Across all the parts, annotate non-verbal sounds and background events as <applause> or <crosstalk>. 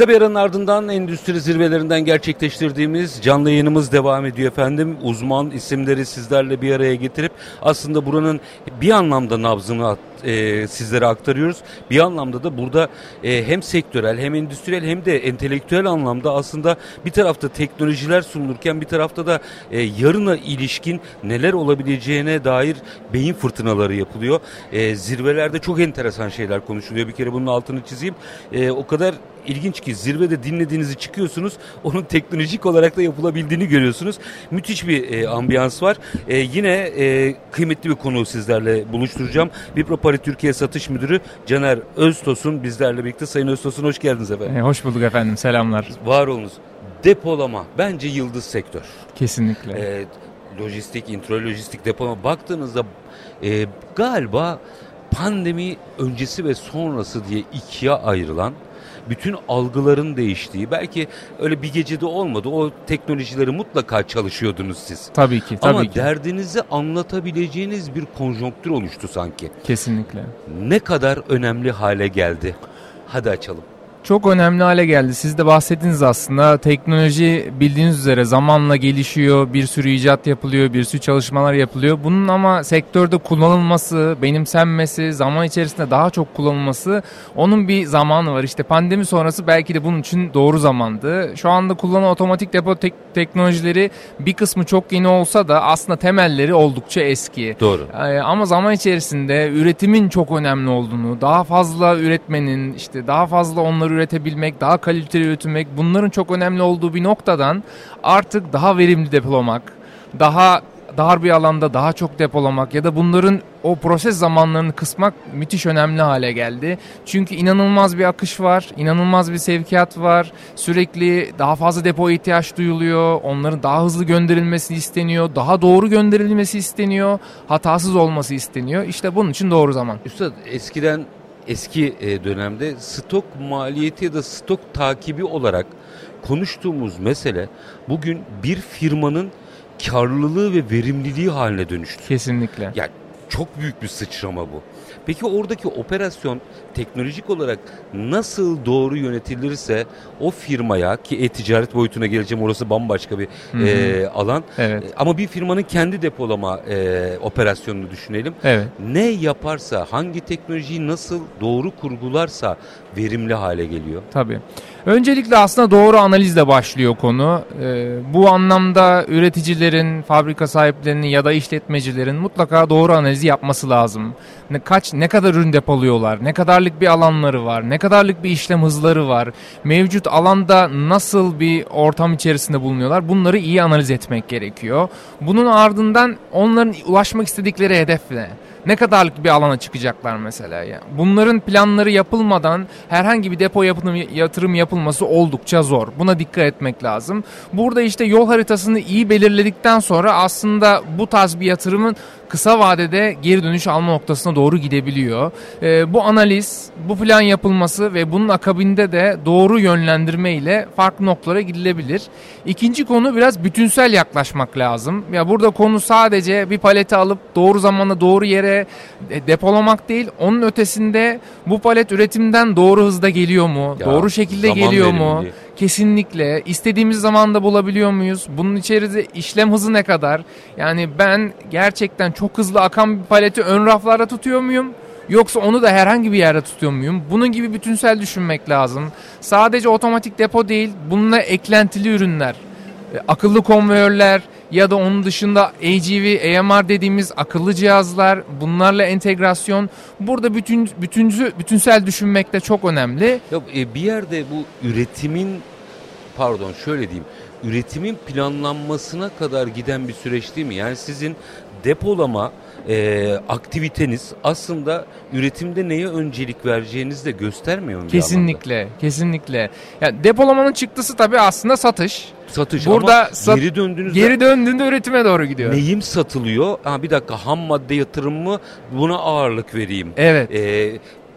Kısa bir aranın ardından endüstri zirvelerinden gerçekleştirdiğimiz canlı yayınımız devam ediyor efendim. Uzman isimleri sizlerle bir araya getirip aslında buranın bir anlamda nabzını e, sizlere aktarıyoruz. Bir anlamda da burada e, hem sektörel hem endüstriyel hem de entelektüel anlamda aslında bir tarafta teknolojiler sunulurken bir tarafta da e, yarına ilişkin neler olabileceğine dair beyin fırtınaları yapılıyor. E, zirvelerde çok enteresan şeyler konuşuluyor. Bir kere bunun altını çizeyim. E, o kadar ilginç ki zirvede dinlediğinizi çıkıyorsunuz. Onun teknolojik olarak da yapılabildiğini görüyorsunuz. Müthiş bir e, ambiyans var. E, yine e, kıymetli bir konu sizlerle buluşturacağım. Vipropari Türkiye Satış Müdürü Caner Öztosun bizlerle birlikte. Sayın Öztosun hoş geldiniz efendim. E, hoş bulduk efendim. Selamlar. Var olunuz. Depolama bence yıldız sektör. Kesinlikle. E, lojistik, introlojistik depolama baktığınızda e, galiba pandemi öncesi ve sonrası diye ikiye ayrılan bütün algıların değiştiği belki öyle bir gecede olmadı o teknolojileri mutlaka çalışıyordunuz siz. Tabii ki tabii Ama ki. derdinizi anlatabileceğiniz bir konjonktür oluştu sanki. Kesinlikle. Ne kadar önemli hale geldi. Hadi açalım. Çok önemli hale geldi. Siz de bahsettiniz aslında. Teknoloji bildiğiniz üzere zamanla gelişiyor. Bir sürü icat yapılıyor, bir sürü çalışmalar yapılıyor. Bunun ama sektörde kullanılması, benimsenmesi, zaman içerisinde daha çok kullanılması onun bir zamanı var. İşte pandemi sonrası belki de bunun için doğru zamandı. Şu anda kullanılan otomatik depo tek- teknolojileri bir kısmı çok yeni olsa da aslında temelleri oldukça eski. Doğru. Ee, ama zaman içerisinde üretimin çok önemli olduğunu, daha fazla üretmenin, işte daha fazla onları üretebilmek, daha kaliteli üretmek bunların çok önemli olduğu bir noktadan artık daha verimli depolamak, daha dar bir alanda daha çok depolamak ya da bunların o proses zamanlarını kısmak müthiş önemli hale geldi. Çünkü inanılmaz bir akış var, inanılmaz bir sevkiyat var. Sürekli daha fazla depo ihtiyaç duyuluyor. Onların daha hızlı gönderilmesi isteniyor. Daha doğru gönderilmesi isteniyor. Hatasız olması isteniyor. İşte bunun için doğru zaman. Üstad eskiden eski e, dönemde stok maliyeti ya da stok takibi olarak konuştuğumuz mesele bugün bir firmanın karlılığı ve verimliliği haline dönüştü. Kesinlikle. Yani çok büyük bir sıçrama bu. Peki oradaki operasyon teknolojik olarak nasıl doğru yönetilirse o firmaya ki e-ticaret boyutuna geleceğim orası bambaşka bir e, alan. Evet. E, Ama bir firmanın kendi depolama e, operasyonunu düşünelim. Evet. Ne yaparsa, hangi teknolojiyi nasıl doğru kurgularsa verimli hale geliyor. Tabii. Öncelikle aslında doğru analizle başlıyor konu. Ee, bu anlamda üreticilerin, fabrika sahiplerinin ya da işletmecilerin mutlaka doğru analizi yapması lazım. Ne kaç ne kadar ürün depoluyorlar, ne kadarlık bir alanları var, ne kadarlık bir işlem hızları var, mevcut alanda nasıl bir ortam içerisinde bulunuyorlar. Bunları iyi analiz etmek gerekiyor. Bunun ardından onların ulaşmak istedikleri hedef ne? Ne kadarlık bir alana çıkacaklar mesela ya. Bunların planları yapılmadan herhangi bir depo yapılım, yatırım yapılması oldukça zor. Buna dikkat etmek lazım. Burada işte yol haritasını iyi belirledikten sonra aslında bu tarz bir yatırımın kısa vadede geri dönüş alma noktasına doğru gidebiliyor. Ee, bu analiz, bu plan yapılması ve bunun akabinde de doğru yönlendirme ile farklı noktalara gidilebilir. İkinci konu biraz bütünsel yaklaşmak lazım. Ya burada konu sadece bir paleti alıp doğru zamanda doğru yere de- depolamak değil. Onun ötesinde bu palet üretimden doğru hızda geliyor mu? Ya, doğru şekilde geliyor mu? verimliliği. Kesinlikle. İstediğimiz zamanda bulabiliyor muyuz? Bunun içerisinde işlem hızı ne kadar? Yani ben gerçekten çok hızlı akan bir paleti ön raflarda tutuyor muyum? Yoksa onu da herhangi bir yerde tutuyor muyum? Bunun gibi bütünsel düşünmek lazım. Sadece otomatik depo değil, bununla eklentili ürünler. E, Akıllı konveyörler ya da onun dışında AGV, AMR dediğimiz akıllı cihazlar, bunlarla entegrasyon. Burada bütün bütüncü, bütünsel düşünmek de çok önemli. Ya e, bir yerde bu üretimin pardon şöyle diyeyim. Üretimin planlanmasına kadar giden bir süreç değil mi? Yani sizin depolama e, aktiviteniz aslında üretimde neye öncelik vereceğinizi de göstermiyor mu? Kesinlikle, kesinlikle. Yani depolamanın çıktısı tabii aslında satış. Satış Burada ama sat- geri döndüğünüzde Geri döndüğünde üretime doğru gidiyor. neyim satılıyor? Ha, bir dakika ham madde yatırım mı? Buna ağırlık vereyim. Evet. E,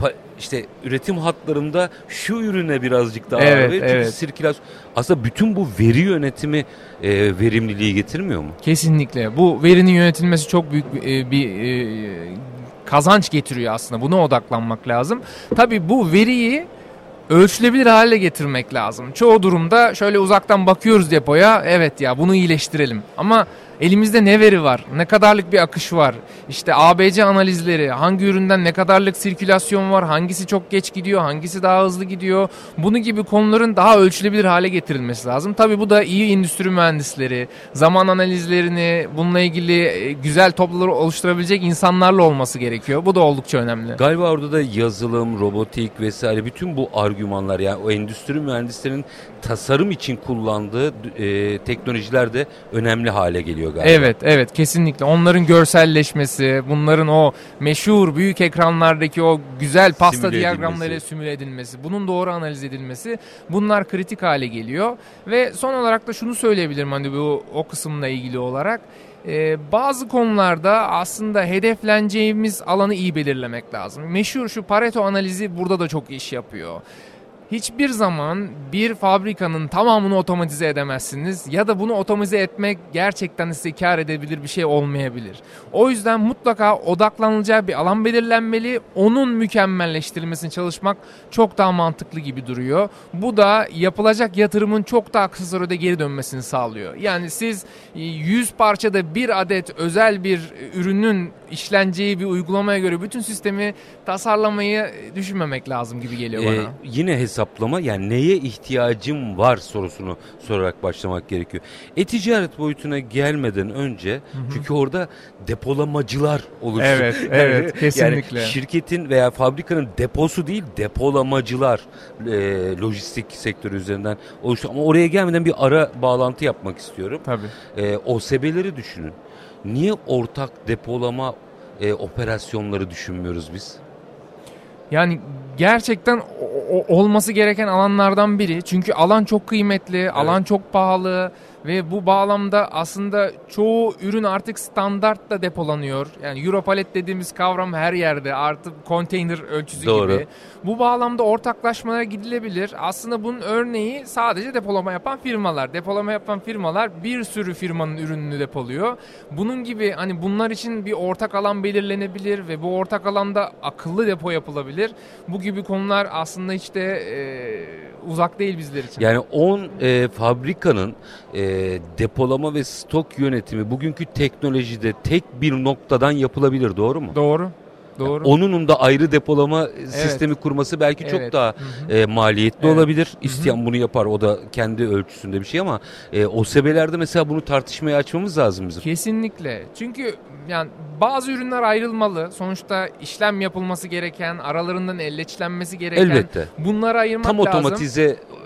pa- işte üretim hatlarında şu ürüne birazcık daha Evet, verin. Çünkü evet. sirkülasyon aslında bütün bu veri yönetimi e, verimliliği getirmiyor mu? Kesinlikle. Bu verinin yönetilmesi çok büyük bir, e, bir e, kazanç getiriyor aslında. Buna odaklanmak lazım. Tabii bu veriyi ölçülebilir hale getirmek lazım. Çoğu durumda şöyle uzaktan bakıyoruz depoya evet ya bunu iyileştirelim. Ama elimizde ne veri var? Ne kadarlık bir akış var? İşte ABC analizleri, hangi üründen ne kadarlık sirkülasyon var? Hangisi çok geç gidiyor? Hangisi daha hızlı gidiyor? Bunu gibi konuların daha ölçülebilir hale getirilmesi lazım. Tabii bu da iyi endüstri mühendisleri, zaman analizlerini, bununla ilgili e, güzel topluluklar oluşturabilecek insanlarla olması gerekiyor. Bu da oldukça önemli. Galiba orada da yazılım, robotik vesaire bütün bu argümanlar yani o endüstri mühendislerinin tasarım için kullandığı e, teknolojiler de önemli hale geliyor galiba. Evet, evet kesinlikle. Onların görselleşmesi, bunların o meşhur büyük ekranlardaki o güzel pasta Simüle diyagramlarıyla edilmesi. simüle edilmesi, bunun doğru analiz edilmesi bunlar kritik hale geliyor. Ve son olarak da şunu söyleyebilirim hani bu o kısımla ilgili olarak. Ee, bazı konularda aslında hedefleneceğimiz alanı iyi belirlemek lazım. Meşhur şu Pareto analizi burada da çok iş yapıyor. Hiçbir zaman bir fabrikanın tamamını otomatize edemezsiniz ya da bunu otomatize etmek gerçekten size kar edebilir bir şey olmayabilir. O yüzden mutlaka odaklanılacağı bir alan belirlenmeli. Onun mükemmelleştirilmesini çalışmak çok daha mantıklı gibi duruyor. Bu da yapılacak yatırımın çok daha kısa sürede geri dönmesini sağlıyor. Yani siz e, 100 parçada bir adet özel bir ürünün işleneceği bir uygulamaya göre bütün sistemi tasarlamayı düşünmemek lazım gibi geliyor bana. Ee, yine hesaplama yani neye ihtiyacım var sorusunu sorarak başlamak gerekiyor. E-ticaret boyutuna gelmeden önce çünkü orada depolamacılar oluştu. Evet, <laughs> evet, kesinlikle. Yani şirketin veya fabrikanın deposu değil depolamacılar e, lojistik sektörü üzerinden oluştu. Ama oraya gelmeden bir ara bağlantı yapmak istiyorum. Tabii. E, OSB'leri düşünün. Niye ortak depolama e, operasyonları düşünmüyoruz biz? Yani gerçekten olması gereken alanlardan biri. Çünkü alan çok kıymetli, alan çok pahalı ve bu bağlamda aslında çoğu ürün artık standartla depolanıyor. Yani Europalet dediğimiz kavram her yerde artık konteyner ölçüsü Doğru. gibi. Bu bağlamda ortaklaşmalara gidilebilir. Aslında bunun örneği sadece depolama yapan firmalar. Depolama yapan firmalar bir sürü firmanın ürününü depoluyor. Bunun gibi hani bunlar için bir ortak alan belirlenebilir ve bu ortak alanda akıllı depo yapılabilir. Bu gibi konular aslında hiç de e, uzak değil bizler için. Yani 10 e, fabrikanın e, depolama ve stok yönetimi bugünkü teknolojide tek bir noktadan yapılabilir doğru mu? Doğru. Doğru. Onunun da ayrı depolama sistemi kurması belki Evet. çok daha e, maliyetli Evet. olabilir. İsteyen bunu yapar. O da kendi ölçüsünde bir şey ama e, OSB'lerde mesela bunu tartışmaya açmamız lazım bizim. Kesinlikle. Çünkü yani bazı ürünler ayrılmalı. Sonuçta işlem yapılması gereken, aralarından elleçlenmesi gereken. Elbette. Bunları ayırmak Tam lazım.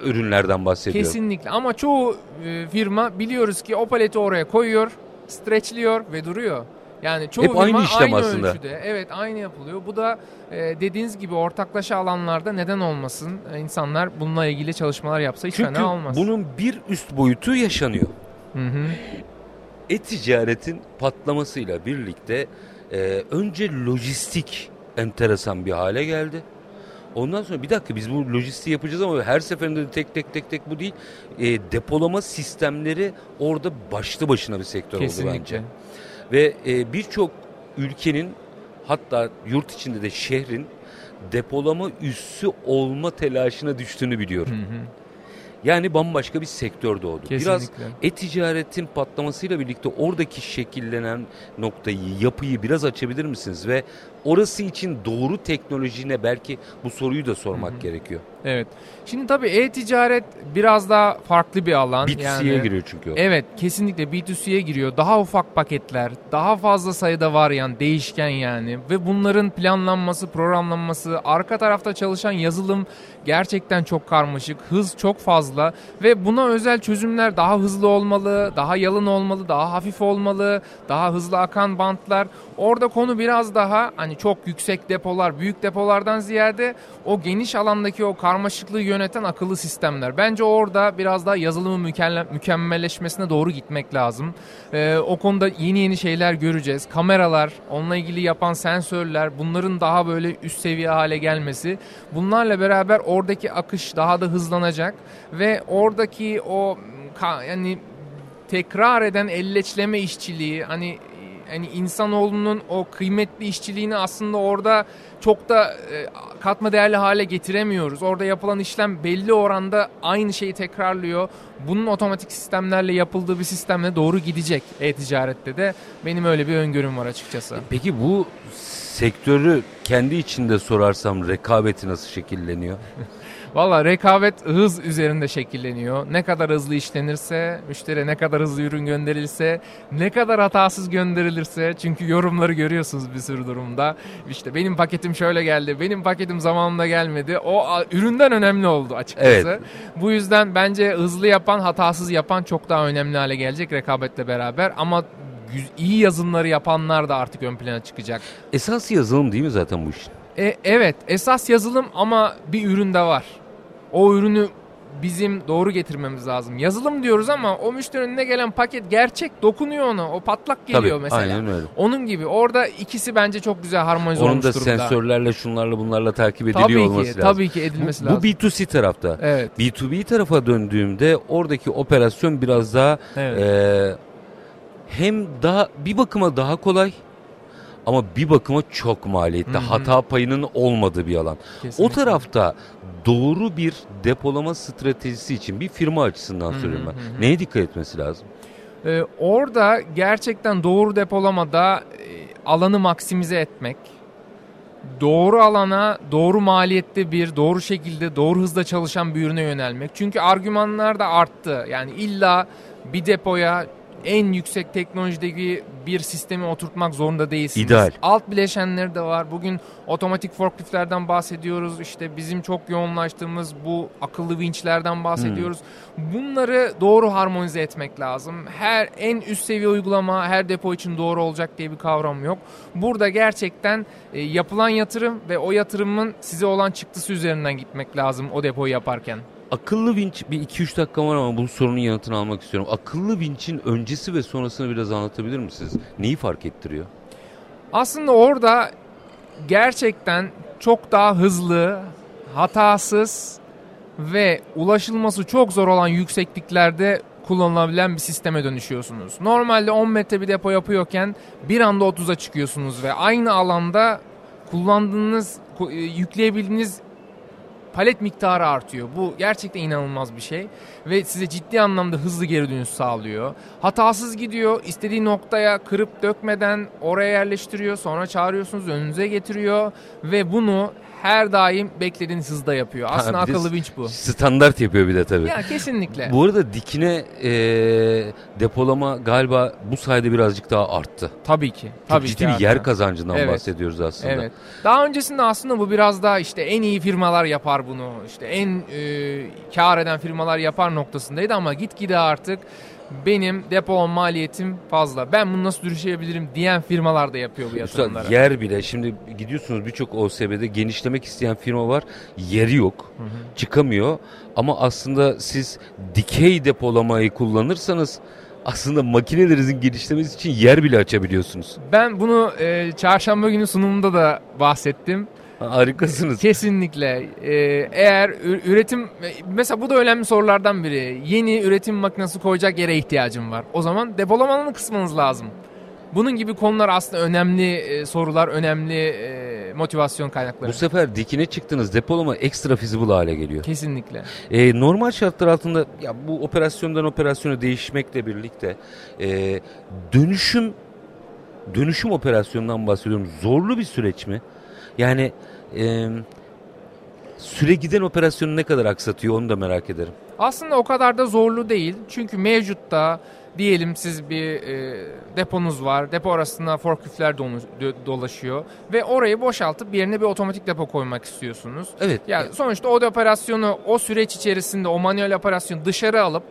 Ürünlerden bahsediyorum. Kesinlikle. Ama çoğu e, firma biliyoruz ki o paleti oraya koyuyor, streçliyor ve duruyor. Yani çoğu Hep aynı işlem aynı aslında. ölçüde. Evet aynı yapılıyor. Bu da e, dediğiniz gibi ortaklaşa alanlarda neden olmasın? E, İnsanlar bununla ilgili çalışmalar yapsa hiç Çünkü fena olmaz. bunun bir üst boyutu yaşanıyor. Hı hı. E-ticaretin patlamasıyla birlikte e, önce lojistik enteresan bir hale geldi. Ondan sonra bir dakika biz bu lojistiği yapacağız ama her seferinde de tek tek tek tek bu değil. E, depolama sistemleri orada başlı başına bir sektör oldu Kesinlikle. bence. Ve e, birçok ülkenin hatta yurt içinde de şehrin depolama üssü olma telaşına düştüğünü biliyorum. Hı hı. Yani bambaşka bir sektör doğdu. Biraz Kesinlikle. e-ticaretin patlamasıyla birlikte oradaki şekillenen noktayı, yapıyı biraz açabilir misiniz? Ve orası için doğru teknolojine belki bu soruyu da sormak gerekiyor. Evet. Şimdi tabii e-ticaret biraz daha farklı bir alan. B2C'ye yani, giriyor çünkü o. Evet kesinlikle B2C'ye giriyor. Daha ufak paketler, daha fazla sayıda varyan, değişken yani. Ve bunların planlanması, programlanması, arka tarafta çalışan yazılım gerçekten çok karmaşık. Hız çok fazla ve buna özel çözümler daha hızlı olmalı, daha yalın olmalı, daha hafif olmalı, daha hızlı akan bantlar. Orada konu biraz daha hani çok yüksek depolar, büyük depolardan ziyade o geniş alandaki o karmaşıklığı yöneten akıllı sistemler. Bence orada biraz daha yazılımın mükemmel, mükemmelleşmesine doğru gitmek lazım. Ee, o konuda yeni yeni şeyler göreceğiz. Kameralar, onunla ilgili yapan sensörler, bunların daha böyle üst seviye hale gelmesi. Bunlarla beraber oradaki akış daha da hızlanacak ve oradaki o yani tekrar eden elleçleme işçiliği hani hani insanoğlunun o kıymetli işçiliğini aslında orada çok da e, katma değerli hale getiremiyoruz. Orada yapılan işlem belli oranda aynı şeyi tekrarlıyor. Bunun otomatik sistemlerle yapıldığı bir sistemle doğru gidecek e-ticarette de. Benim öyle bir öngörüm var açıkçası. Peki bu sektörü kendi içinde sorarsam rekabeti nasıl şekilleniyor? <laughs> Valla rekabet hız üzerinde şekilleniyor. Ne kadar hızlı işlenirse, müşteri ne kadar hızlı ürün gönderilse, ne kadar hatasız gönderilirse. Çünkü yorumları görüyorsunuz bir sürü durumda. İşte benim paketim şöyle geldi, benim paketim zamanında gelmedi. O üründen önemli oldu açıkçası. Evet. Bu yüzden bence hızlı yapan, hatasız yapan çok daha önemli hale gelecek rekabetle beraber. Ama iyi yazılımları yapanlar da artık ön plana çıkacak. Esas yazılım değil mi zaten bu iş? E, evet esas yazılım ama bir üründe var o ürünü bizim doğru getirmemiz lazım. Yazılım diyoruz ama o müşterinin ne gelen paket gerçek dokunuyor ona. O patlak geliyor Tabii, mesela. Aynen öyle. Onun gibi. Orada ikisi bence çok güzel harmonize Onun olmuş da durumda. sensörlerle şunlarla bunlarla takip ediliyor tabii olması ki, lazım. Tabii ki edilmesi bu, lazım. Bu B2C tarafta. Evet. B2B tarafa döndüğümde oradaki operasyon biraz daha evet. e, hem daha bir bakıma daha kolay ama bir bakıma çok maliyetli. Hı-hı. Hata payının olmadığı bir alan. Kesinlikle. O tarafta doğru bir depolama stratejisi için bir firma açısından söylüyorum ben. Neye dikkat etmesi lazım? Ee, orada gerçekten doğru depolamada e, alanı maksimize etmek, doğru alana, doğru maliyette bir, doğru şekilde, doğru hızda çalışan bir ürüne yönelmek. Çünkü argümanlar da arttı. Yani illa bir depoya en yüksek teknolojideki bir sistemi oturtmak zorunda değilsiniz. İdeal. Alt bileşenleri de var. Bugün otomatik forkliftlerden bahsediyoruz. İşte bizim çok yoğunlaştığımız bu akıllı vinçlerden bahsediyoruz. Hmm. Bunları doğru harmonize etmek lazım. Her en üst seviye uygulama her depo için doğru olacak diye bir kavram yok. Burada gerçekten e, yapılan yatırım ve o yatırımın size olan çıktısı üzerinden gitmek lazım o depoyu yaparken. Akıllı vinç bir 2-3 dakika var ama bu sorunun yanıtını almak istiyorum. Akıllı vinçin öncesi ve sonrasını biraz anlatabilir misiniz? Neyi fark ettiriyor? Aslında orada gerçekten çok daha hızlı, hatasız ve ulaşılması çok zor olan yüksekliklerde kullanılabilen bir sisteme dönüşüyorsunuz. Normalde 10 metre bir depo yapıyorken bir anda 30'a çıkıyorsunuz ve aynı alanda kullandığınız, yükleyebildiğiniz palet miktarı artıyor. Bu gerçekten inanılmaz bir şey ve size ciddi anlamda hızlı geri dönüş sağlıyor. Hatasız gidiyor. istediği noktaya kırıp dökmeden oraya yerleştiriyor. Sonra çağırıyorsunuz önünüze getiriyor ve bunu her daim beklediğiniz hızda yapıyor. Aslında ha, akıllı vinç bu. Standart yapıyor bir de tabii. Ya kesinlikle. Bu arada dikine e, depolama galiba bu sayede birazcık daha arttı. Tabii ki. Tabii Çok ciddi ki bir yer kazancından evet. bahsediyoruz aslında. Evet. Daha öncesinde aslında bu biraz daha işte en iyi firmalar yapar bunu. İşte en e, kar eden firmalar yapar noktasındaydı ama gitgide artık benim depo maliyetim fazla. Ben bunu nasıl düşürebilirim diyen firmalar da yapıyor bu yatırımları. Yer bile şimdi gidiyorsunuz birçok OSB'de genişlemek isteyen firma var. Yeri yok. Hı hı. Çıkamıyor. Ama aslında siz dikey depolamayı kullanırsanız aslında makinelerinizin genişlemesi için yer bile açabiliyorsunuz. Ben bunu e, çarşamba günü sunumunda da bahsettim. Harikasınız. Kesinlikle. Ee, eğer üretim mesela bu da önemli sorulardan biri. Yeni üretim makinesi koyacak yere ihtiyacım var. O zaman depolamanı kısmanız lazım. Bunun gibi konular aslında önemli e, sorular, önemli e, motivasyon kaynakları. Bu sefer dikine çıktınız depolama ekstra feasible hale geliyor. Kesinlikle. E, normal şartlar altında ya bu operasyondan operasyona değişmekle birlikte e, dönüşüm dönüşüm operasyonundan bahsediyorum. Zorlu bir süreç mi? Yani e, süre giden operasyonu ne kadar aksatıyor onu da merak ederim. Aslında o kadar da zorlu değil. Çünkü mevcutta diyelim siz bir e, deponuz var. Depo arasında forkliftler dolaşıyor ve orayı boşaltıp yerine bir otomatik depo koymak istiyorsunuz. Evet. Yani sonuçta o operasyonu o süreç içerisinde o manuel operasyonu dışarı alıp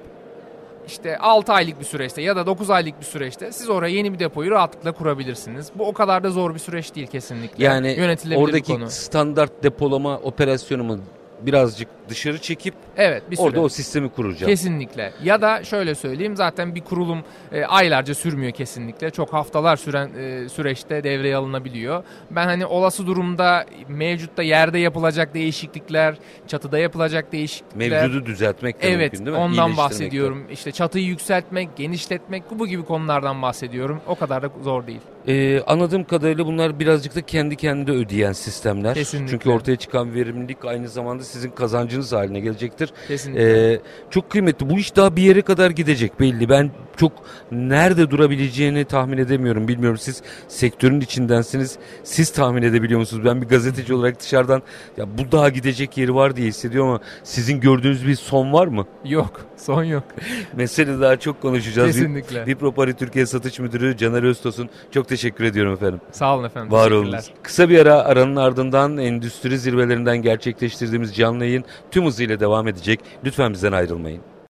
işte 6 aylık bir süreçte ya da 9 aylık bir süreçte siz oraya yeni bir depoyu rahatlıkla kurabilirsiniz. Bu o kadar da zor bir süreç değil kesinlikle. Yani oradaki standart depolama operasyonu mu birazcık dışarı çekip Evet bir süre. orada o sistemi kuracağım. Kesinlikle. Ya da şöyle söyleyeyim zaten bir kurulum e, aylarca sürmüyor kesinlikle. Çok haftalar süren e, süreçte devreye alınabiliyor. Ben hani olası durumda mevcutta yerde yapılacak değişiklikler, çatıda yapılacak değişiklikler. Mevcudu düzeltmek de Evet mümkün değil mi? ondan İyileştirmek de. bahsediyorum. İşte çatıyı yükseltmek, genişletmek bu gibi konulardan bahsediyorum. O kadar da zor değil. Ee, anladığım kadarıyla bunlar birazcık da kendi kendine ödeyen sistemler. Kesinlikle. Çünkü ortaya çıkan verimlilik aynı zamanda sizin kazancınız haline gelecektir. Kesinlikle. Ee, çok kıymetli. Bu iş daha bir yere kadar gidecek belli. Ben çok nerede durabileceğini tahmin edemiyorum. Bilmiyorum siz sektörün içindensiniz. Siz tahmin edebiliyor musunuz? Ben bir gazeteci olarak dışarıdan ya bu daha gidecek yeri var diye hissediyorum ama sizin gördüğünüz bir son var mı? Yok, son yok. <laughs> Mesele daha çok konuşacağız. Kesinlikle. Vipropari Türkiye Satış Müdürü Caner Öztos'un çok teşekkür ediyorum efendim. Sağ olun efendim. Var olunuz. Kısa bir ara aranın ardından endüstri zirvelerinden gerçekleştirdiğimiz canlı yayın tüm hızıyla devam edecek. Lütfen bizden ayrılmayın.